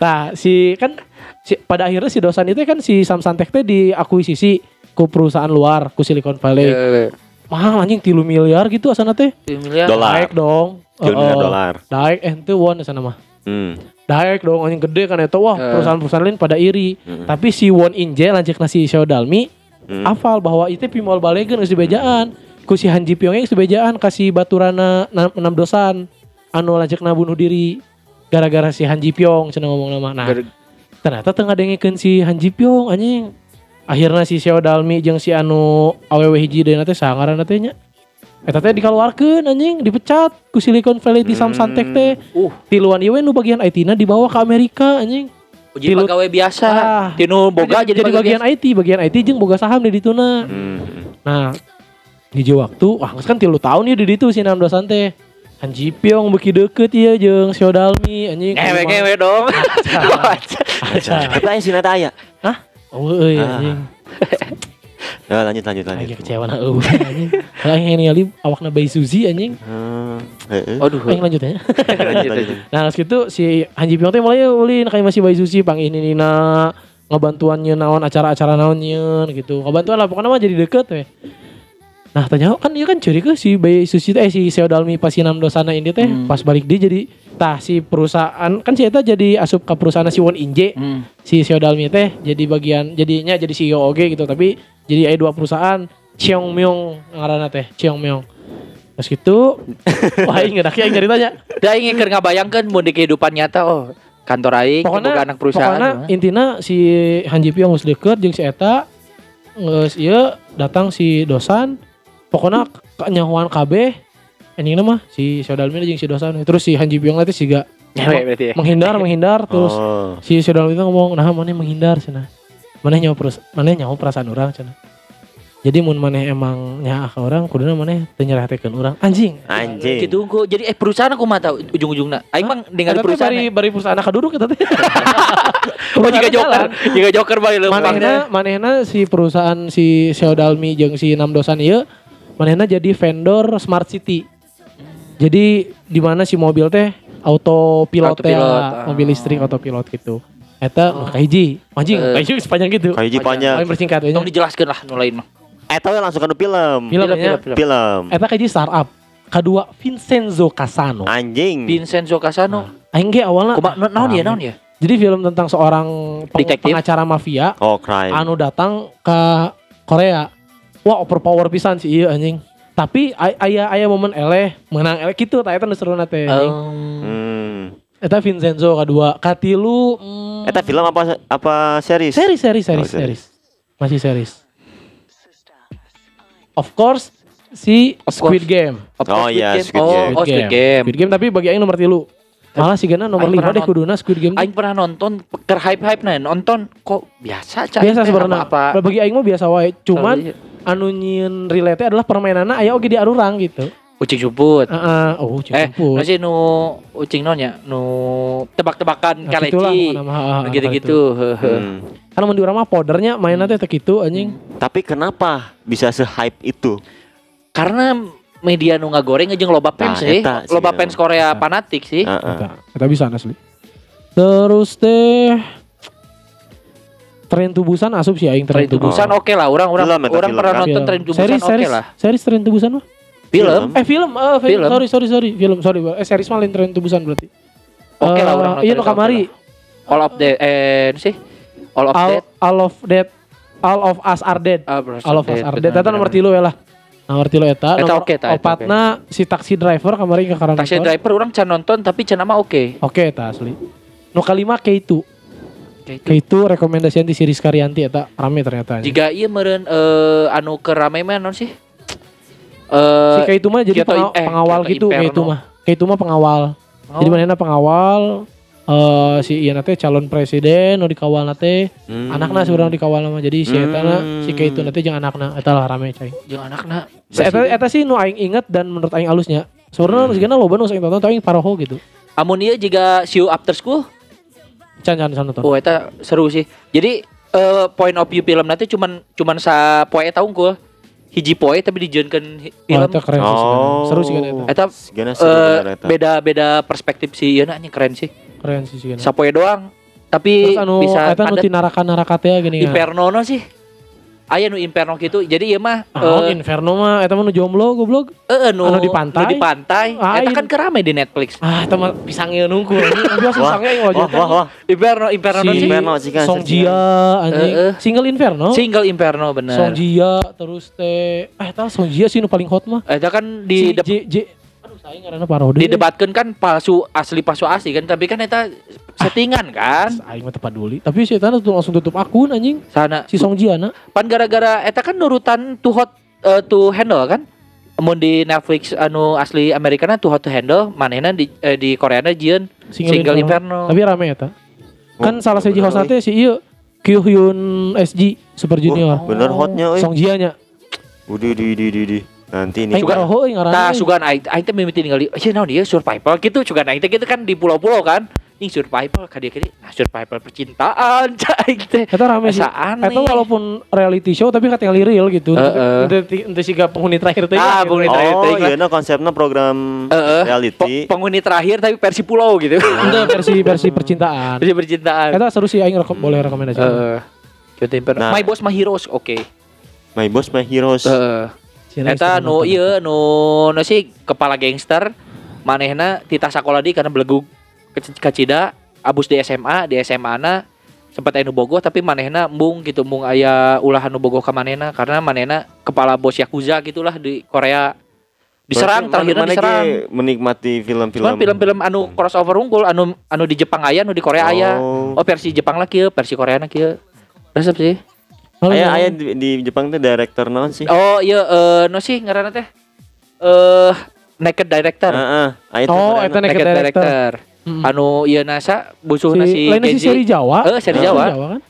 nah, si kan si, pada akhirnya si dosan itu kan si Samsung Tech teh diakuisisi ku perusahaan luar ku Silicon Valley. Eh, Mahal anjing 3 miliar gitu asana teh. miliar. Dolar. Daek dong. Tilu miliar Heeh. dolar. Eh itu won asana mah. Hmm. Daek dong anjing gede kan itu wah Eh. perusahaan-perusahaan lain pada iri. Mm. Tapi si Won Inje lanjut nasi Xiaodalmi Hmm. hafal bahwa itu pimol balegeun geus dibejaan. Ku si Han Ji Pyong geus dibejaan kasih baturana na- enam dosan anu lanjutna bunuh diri gara-gara si Han Ji Pyong cenah ngomong nama. Nah, ternyata tengah dengekeun si Han Ji Pyong anjing. Akhirnya si Xiaodalmi jeung si anu awewe hiji deuna teh sangaranna teh nya. Eta teh dikeluarkeun anjing, dipecat ku Silicon Valley di Samsung Tech teh. Uh, Tiluan ieu nu bagian IT-na dibawa ke Amerika anjing. uji Tilu- pegawai biasa. Ah. Tinu boga jadi, jadi, bagian IT, bagian IT jeung boga saham di dituna. Hmm. Nah, hiji waktu, wah geus kan tilu tahun ya di ditu si enam dosan teh. Han Ji Pyong beuki deukeut ieu jeung Xiaodalmi anjing. Ngewe-ngewe dong. Aja. Tapi aya sinata aya. Hah? Oh euy Ah. anjing. Ya lanjut lanjut Anjing lanjut. kecewa na eueuh anjing. Aing ningali awakna Bayi Suzy anjing. Hmm. Heeh. Aduh. Aing lanjut ya. Lanjut lanjut. Nah, terus gitu si Han Ji Pyong teh mulai ulin kayak masih Bayi Susi pang ini nina ngebantuannya naon acara-acara naonnya gitu. Ngebantuan lah pokoknya mah jadi deket we. Nah, tanya kan iya kan curi ke si Bayi Susi teh eh, si Seodalmi pas si enam dosana ini teh Hmm. pas balik dia jadi tah si perusahaan kan si eta jadi asup ke perusahaan si Won Inje. Hmm. Si Seodalmi teh jadi bagian jadinya jadi CEO oge gitu tapi jadi ada dua perusahaan Cheong Myong ngaranna teh Cheong Myong. Terus gitu, wah inget akhirnya ceritanya. Da ingin keur ngabayangkeun mun di kehidupan nyata oh kantor aing pokoknya boga anak perusahaan. pokoknya intinya si Han Ji Pyong geus deket jeung si eta geus ieu datang si dosan pokoknya kenyahuan KB endingnya mah si Sodalmi jeung si dosan terus si Han Ji Pyong teh siga berarti ya. menghindar menghindar terus Oh. si Sodalmi teh ngomong nah mana menghindar cenah mana nyawa perus mana nyawa perasaan orang cenah jadi mun maneh emang nyaah ka orang kuduna maneh teu nyerahtekeun urang anjing Anjing. Gitu engko jadi eh perusahaan aku mah tahu ujung-ujungna. Aing mah dengan Eta teh perusahaan. bari bari perusahaan kaduduk eta teh Oh jika joker, jika joker bari leumpang. manehna manehna si perusahaan si Xiaodalmi jeung si Nam Dosan ieu manehna jadi vendor smart city. Jadi di mana si mobil teh autopilot teh Autopilot, ah. mobil listrik autopilot gitu. Eta oh. kahiji, anjing, Eh. kahiji sepanjang gitu. Kayak hiji panjang. Paling bersingkat. Tong dijelaskeun lah nu lain mah. Eta we langsung ke film. Film, Film, nya. film, Film. Eta kahiji startup. Kedua Vincenzo Casano. Anjing. Vincenzo Casano. Aing ge awalna Kumaha na- naon ya naon ya? Jadi film tentang seorang peng- Detektif. pengacara mafia Oh, crime. anu datang ke Korea. Wah, overpower pisan sih iya anjing. Tapi ay- aya aya momen eleh menang eleh gitu tak eta nu seruna teh. anjing. Um, Hmm. Eta Vincenzo kedua, katilu mm, Eta film apa apa series? series series series Oh, series. series. Masih series. Of course si Of Squid course. Game. of Oh, iya, Game. Squid Oh, Game. oh, Squid Game. Squid Game tapi bagi aing nomor tilu. Malah sih nomor Aing lima deh kuduna Squid Game. Aing pernah nonton ker hype hype nih nonton kok biasa cah biasa sebenarnya. apa Bagi aing mah biasa wae. Cuman anu nyieun relate adalah permainanna aya oge di arurang gitu. Ucing Suput. Heeh, oh Eh, jemput. nu sih nu ucing non ya, nu tebak-tebakan Nah, kaleci. ah, ah, Gitu-gitu. Hmm. Di urang mah podernya mainnya teh teh kitu anjing. Tapi kenapa bisa se-hype itu? Karena media nu ngagoreng jeung loba fans Nah, sih. eta sih, Loba fans Korea fanatik sih. Heeh. Eta, eta bisa asli. Terus teh Tren tubusan asup sih aing Tren tren tubusan. tubusan oke lah, orang orang orang pernah kan? nonton tren tubusan oke series, lah. Series tren tubusan mah? Film. Eh film, eh film, Film. film. sorry sorry sorry, film sorry, eh series mah lain tren tubusan berarti. Oke lah Eh, orang nonton Iya itu no kamari. All of the eh sih. All of All, that. all of that, all of us are dead. Bro, All of us Dead, are dead. Eta nomor tilu ya lah. Nomor tilu eta. Eta oke, eta opatna si taksi driver kemarin ke karena Taxi driver orang can nonton tapi can nama oke. Oke eta asli. Nu kalima K2. Kayak itu. K2 rekomendasian di series Karyanti eta rame ternyata. Jika iya meren eh anu ke rame mah non sih? Si Eh K2 mah jadi Kyoto- penga- eh, pengawal gitu Inferno. K2 mah. K2 mah pengawal. Oh. Jadi mana pengawal eh si ieu nate calon presiden nu dikawal nate Hmm. anakna sebenarnya dikawal mah jadi si eta Hmm. si K2 nate jeung anakna eta lah rame cai. jeung anakna. Si eta eta sih nu aing inget dan menurut aing alusnya. Sebenarnya hmm. loba nu aing tonton tapi aing paroho gitu. Amun ieu juga You After School. Can can nonton. Oh eta seru sih. Jadi eh point of view film nanti cuman cuman sa poe eta unggul. Hiji poe tapi hi- Wah, film. eta keren sih. Oh. Seru sih kan eta. Eta seru eh, perspektif sih ieu anjing keren sih. Keren sih sih. Sapoe doang tapi Terus anu bisa eta nu ada ti naraka-naraka teh gini ya. Inferno no sih. Aya nu Inferno gitu. Jadi ieu mah Ah, eh, Inferno mah eta mah nu jomblo goblok. eh, nu, anu di pantai? nu di pantai. Ah, Eta kan kerame di Netflix. Ah, eta mah pisang ieu nunggu. Biasa Wah, pisangnya yang wah, wajah. wah, wah. Inferno Inferno no si. Inferno sih kan, Song. Jia anjing. Eh, eh. Single Inferno. Single Inferno bener. Song Jia terus teh eh eta Song Jia sih nu paling hot mah. Eta kan Di di si J, J Ngaranna paroh deui. didebatkan kan palsu asli palsu asli kan tapi kan eta settingan kan Aing mah teu peduli. Tapi si eta tuh langsung tutup akun anjing. sana Si Song Jia na. pan gara-gara eta kan nurutan to hot eh, to handle kan Mun di Netflix anu asli Amerika na to hot to handle manehna di eh, di Koreana jieun Single, Inferno. Tapi rame eta. Kan Oh, salah siji bener host teh si ieu Kyu Hyun SG Super Junior. Wah, bener hotnya euy. Song Jia nya. Udah di di di di. Nanti. Aing Sugan- euy ngaranna. Tah euy. sugan aing aing teh mimiti ningali ieu naon ieu survival gitu sugan aing teh gitu kan di pulau-pulau kan nih survival ka dieu nah survival percintaan cai aing teh Eta rame sih. Eta walaupun reality show tapi kata yang real gitu. Heeh. Ente ente siga penghuni terakhir teh. Ah, gitu. penghuni terakhir. Oh, teh, iya nah konsepnya program Heeh. reality. Pe- penghuni terakhir tapi versi pulau gitu Ente versi versi percintaan. versi percintaan Eta seru sih aing rekom boleh rekomendasi. Nah. My Boss My Heroes oke. My Boss My Heroes. Heeh. Eta nu ieu nu nu sih kepala gangster manehna titah sakola di karena belegug ke ke Cida abus di SMA di SMA na sempat aya nu bogoh tapi manehna embung gitu embung aya ulah nu bogoh ka manehna karena manehna kepala bos yakuza gitulah di Korea. Diserang Berarti terakhirnya diserang. menikmati film-film. Cuman film-film anu crossover unggul anu anu di Jepang aya anu di Korea aya. Oh. oh versi Jepang lah kieu versi Korea na kieu resep sih Halo, Aya halo. aya di, di Jepang teh director naon sih? oh iya eh no sih ngaranna teh eh Naked Director Heeh. Aya teh Oh, Koreana. eta Naked Director. Hmm. Anu ieu nasa busuhna si, si, lainnya si seri Jawa. Eh, seri Ah, Jawa. kan.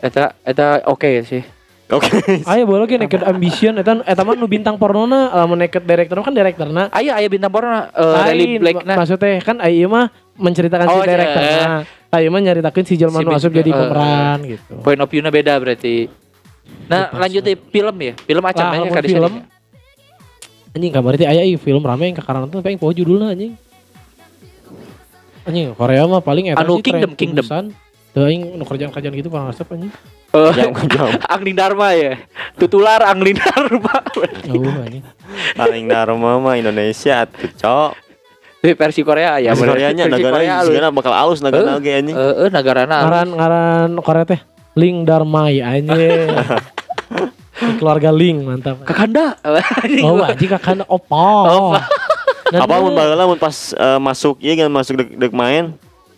Eta eta oke sih. Oke. Ayo boleh ge Naked Ambition eta eta mah nu bintang pornona lamun Naked Director kan directorna. Aya aya bintang porno uh, Rally Lain, Black ma- maksudnya kan aya mah menceritakan si Oh, iya. directorna. Ayo mah nyaritakeun si jelema Si bintang- jadi eh, pemeran gitu. point of view-na beda berarti. Nah, lanjut film ya. Film acam Lah, aja kada film. Anjing kabar teh aya film rame yang kakaran tuh pengen poho judulna anjing. Anjing Korea mah paling eta Anu sih Kingdom, Kingdom. Teu aing nu kerjaan-kerjaan gitu kurang resep anjing. Eh, jam. Angling Dharma ya. Tutular Angling Dharma. Jauh anjing. Paling dharma mah Indonesia atuh, Cok. Di versi Korea ya. Versi. Koreanya Versi negara Korea segala bakal alus negara Eh, ge anjing. Eh, eh, nagarana alus. Ngaran ngaran Korea teh Ling Darmai anjing. Keluarga Ling mantap. Kakanda. Oh anjing kakak opa. Nah, Apa mun baheula mun pas eh, masuk ieu kan masuk dek, dek main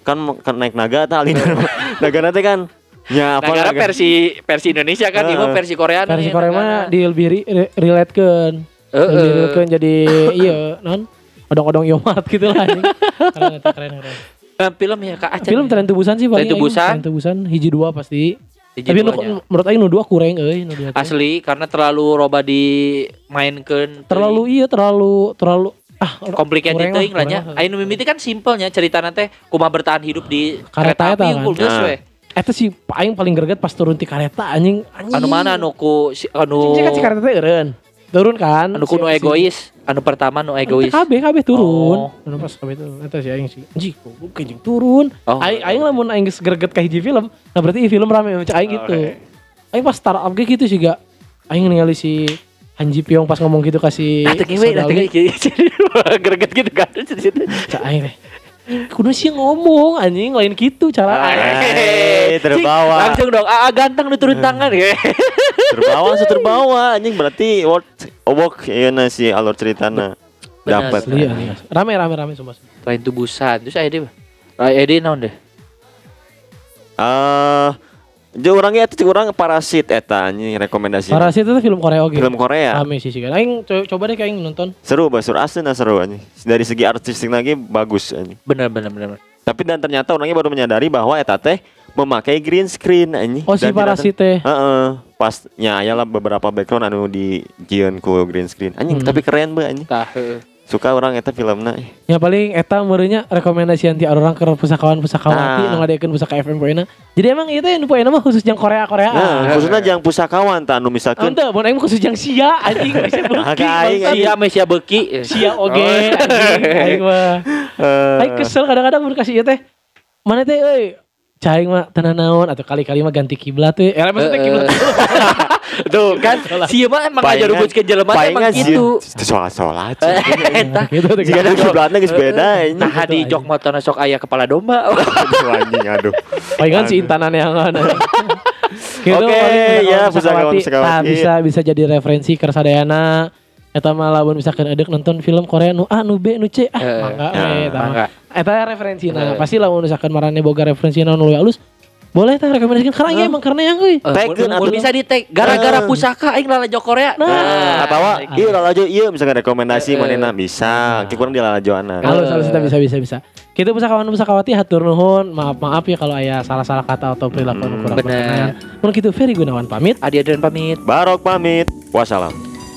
kan kan naik naga tah alin. naga teh kan nya apa Negara naga- versi versi Indonesia kan, Heeh. ini versi Korea. versi Korea negara. mah di lebih ri- re- relatekeun. Heeh. Lebih relatekeun jadi iya non odong-odong Yomart gitu lah anjing. Keren eta, keren keren. Eh, film ya Kak Acan. Film tren tubusan sih paling. Tren Tubusan. aing. Tren tubusan hiji dua pasti. Hiji Tapi nu, duanya. menurut aing nu dua kurang euy nu dua. asli karena terlalu roba dimainkan Terlalu iya terlalu terlalu ah complicated kurang lah, teuing lah nya. kurang lah. Aya nu mimiti kan simpelnya cerita teh kumaha bertahan hidup di kereta api kan. geus Nah. we. Eta sih aing paling greget pas turun ti kareta anjing anjing. Anu mana anu ku si- anu Cing kan si kareta teh eureun. Turun kan. anu ku nu Si- si- egois, anu pertama nu egois. KB KB turun. Oh. Anu pas KB turun. Eta si aing sih. Anjing goblok anjing turun. Oh. Aing aing lamun aing geus greget ka hiji film. Nah berarti ieu film rame macam aing gitu. Aing pas startup ge gitu sih gak. Aing ningali si Hanji Pyong pas ngomong gitu kasih Ah, teu ngewe, dah teu ngewe. Greget gitu kan. Cak aing teh. Kudu sih ngomong anjing lain gitu cara. Terbawa. Langsung dong, ah ganteng nu turun tangan. terbawa langsung terbawa anjing berarti work work ya si alur ceritana Benar. dapat anjing. asli. Rame rame rame sumpah. Lain tubusan. Terus aya deh. Aya deh naon deh? eh jeung orangnya itu orang parasit eta anjing rekomendasi Parasit itu film Korea oke. film Korea Rame sih sih kan. Aing co- coba deh kayak nonton. seru basur asli seru anjing dari segi artistik lagi bagus anjing Bener bener bener. tapi dan ternyata orangnya baru menyadari bahwa eta teh memakai green screen anjing Oh si Parasit teh. Heeh, pas nya aya lah beberapa background anu di jieun ku green screen. Anjing Hmm. tapi keren be anjing. Tah. Suka orang eta filmna. Ya paling eta meureunnya rekomendasi anti orang ke pusakawan pusakawati Nah. nu ngadekeun pusaka FM poina. Jadi emang itu yang poina mah khusus yang Korea Korea. Nah, khususnya jangan pusakawan tah anu misalkan Ente, mau aing khusus yang sia anjing aing, bangsat. Sia Mesia beki. Sia oge anjing aing mah. eh, Aing kesel kadang-kadang mun kasih ieu teh. Mana teh euy? Caing mah tenan naon atau kali-kali mah ganti kiblat teh. Eh maksudnya Eh, kiblat. Tuh kan Sia mah emang palingan- ngajarubutkeun jelema teh emang gitu. Itu soal sholat. Eta. Gitu tuh. Jika ada kiblatna geus beda. Nah di jok motorna sok aya kepala domba. Aduh anjing aduh. Palingan si intanan yang. Gitu, Oke, ya. Nah, bisa bisa jadi referensi ke sadayana. Eta mah lamun misalkan edek nonton film Korea nu A nu B nu C ah Eh, mangga ya, we eta mah. mangga. Eta referensi nah Eh. pasti lamun misalkan marane boga referensi nu leuwih halus boleh tah rekomendasikan karena ieu emang karena yang euy. Eh, mun atuh. bisa di tag gara-gara Eh. pusaka aing lalajo Korea. Nah. Atau iya kalau aja iya misalkan rekomendasi Eh, manehna bisa. Ki kurang dilalajoana. Halus halus kita bisa bisa bisa. Kita pusakawan pusakawati hatur nuhun. Maaf maaf ya kalau aya salah-salah kata atau perilaku anu kurang bener. berkenan. Mun kitu Ferry Gunawan pamit. Adi Adrian pamit. Barok pamit. Wassalam.